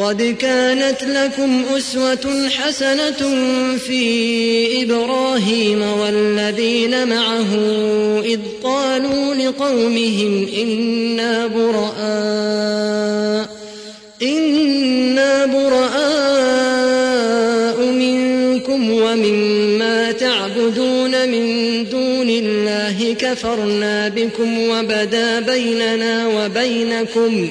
قد كانت لكم أسوة حسنة في إبراهيم والذين معه إذ قالوا لقومهم إنا براء إنا براء منكم ومما تعبدون من دون الله كفرنا بكم وبدا بيننا وبينكم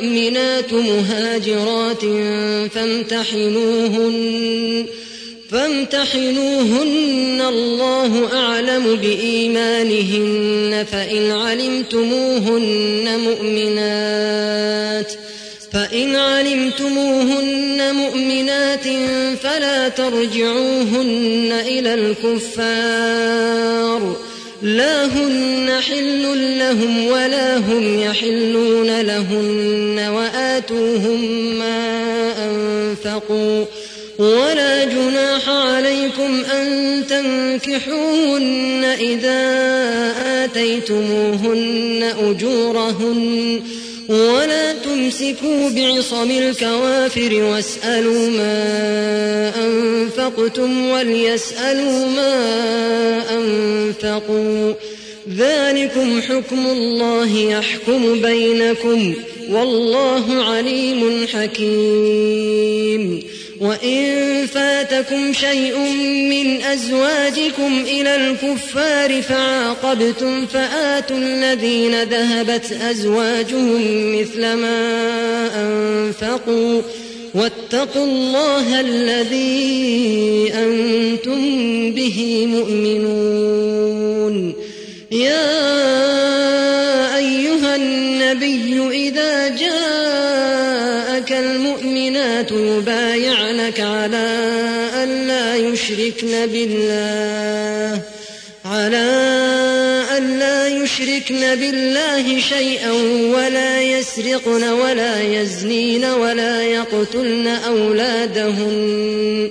المؤمنات مهاجرات فامتحنوهن فامتحنوهن الله أعلم بإيمانهن فإن علمتموهن مؤمنات فإن علمتموهن مؤمنات فلا ترجعوهن إلى الكفار لا هن حل لهم ولا هم يحلون لهن وآتوهم ما أنفقوا ولا جناح عليكم أن تنكحوهن إذا آتيتموهن أجورهن ولا تمسكوا بعصم الكوافر واسألوا ما أنفقتم وليسألوا ما أنفقوا ذلكم حكم الله يحكم بينكم. والله عليم حكيم. وإن فاتكم شيء من أزواجكم إلى الكفار فعاقبتم فآتوا الذين ذهبت أزواجهم مثل ما أنفقوا. واتقوا الله الذي أنتم به مؤمنون. يا أيها النبي إذا جاءك المؤمنات يبايعنك على أن لا يشركن بالله على أن لا يشركن بالله شيئا ولا يسرقن ولا يزنين ولا يقتلن أولادهن.